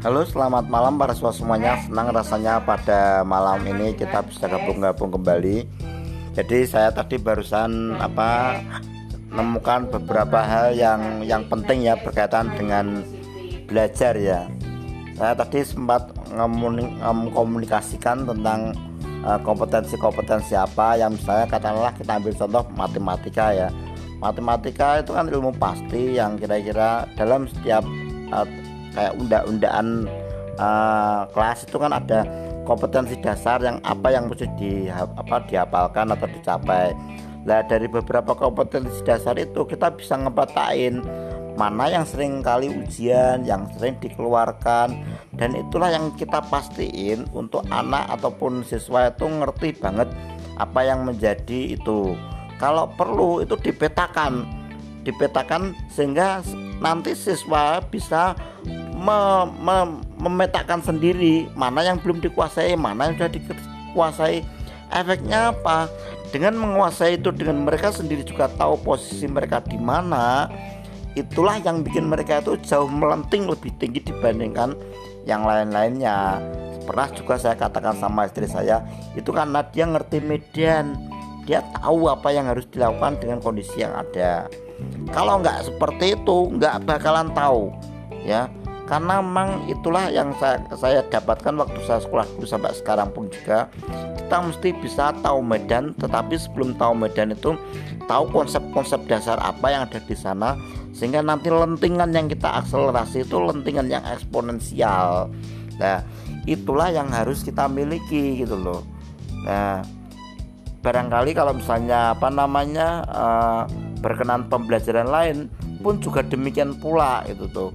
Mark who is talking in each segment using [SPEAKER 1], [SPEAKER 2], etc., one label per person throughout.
[SPEAKER 1] Halo selamat malam para siswa semuanya Senang rasanya pada malam ini kita bisa gabung-gabung kembali. Jadi saya tadi barusan apa menemukan beberapa hal yang yang penting ya berkaitan dengan belajar ya. Saya tadi sempat mengkomunikasikan tentang eh, kompetensi-kompetensi apa yang misalnya katakanlah kita ambil contoh matematika ya. Matematika itu kan ilmu pasti yang kira-kira dalam setiap uh, kayak undang-undaan uh, kelas itu kan ada kompetensi dasar yang apa yang mesti di apa dihafalkan atau dicapai. Nah dari beberapa kompetensi dasar itu kita bisa ngebatain mana yang sering kali ujian, yang sering dikeluarkan dan itulah yang kita pastiin untuk anak ataupun siswa itu ngerti banget apa yang menjadi itu. Kalau perlu itu dipetakan, dipetakan sehingga nanti siswa bisa me, me, memetakan sendiri mana yang belum dikuasai, mana yang sudah dikuasai. Efeknya apa? Dengan menguasai itu dengan mereka sendiri juga tahu posisi mereka di mana. Itulah yang bikin mereka itu jauh melenting lebih tinggi dibandingkan yang lain-lainnya. Pernah juga saya katakan sama istri saya, itu karena dia ngerti median. Dia tahu apa yang harus dilakukan dengan kondisi yang ada. Kalau nggak seperti itu, nggak bakalan tahu, ya karena memang itulah yang saya, saya dapatkan waktu saya sekolah dulu sampai sekarang pun juga. Kita mesti bisa tahu medan tetapi sebelum tahu medan itu tahu konsep-konsep dasar apa yang ada di sana sehingga nanti lentingan yang kita akselerasi itu lentingan yang eksponensial. Nah itulah yang harus kita miliki gitu loh. Nah barangkali kalau misalnya apa namanya uh, berkenan pembelajaran lain pun juga demikian pula itu tuh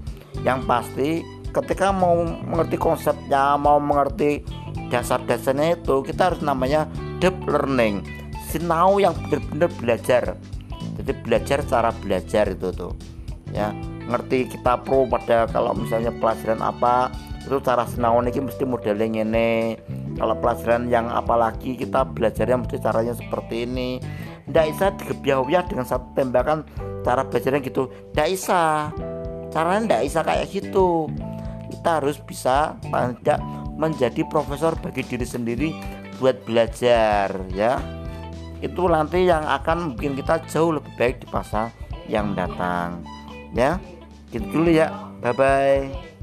[SPEAKER 1] yang pasti ketika mau mengerti konsepnya mau mengerti dasar-dasarnya itu kita harus namanya deep learning. Sinau yang benar-benar belajar. Jadi belajar cara belajar itu tuh ya. Ngerti kita pro pada kalau misalnya pelajaran apa itu cara sinau ini mesti modelnya ini kalau pelajaran yang apalagi kita belajarnya mesti caranya seperti ini. Tidak bisa digebiah dengan satu tembakan cara belajarnya gitu. Tidak bisa caranya tidak bisa kayak gitu. Kita harus bisa tidak menjadi profesor bagi diri sendiri buat belajar ya. Itu nanti yang akan bikin kita jauh lebih baik di masa yang mendatang ya. Gitu dulu ya. Bye bye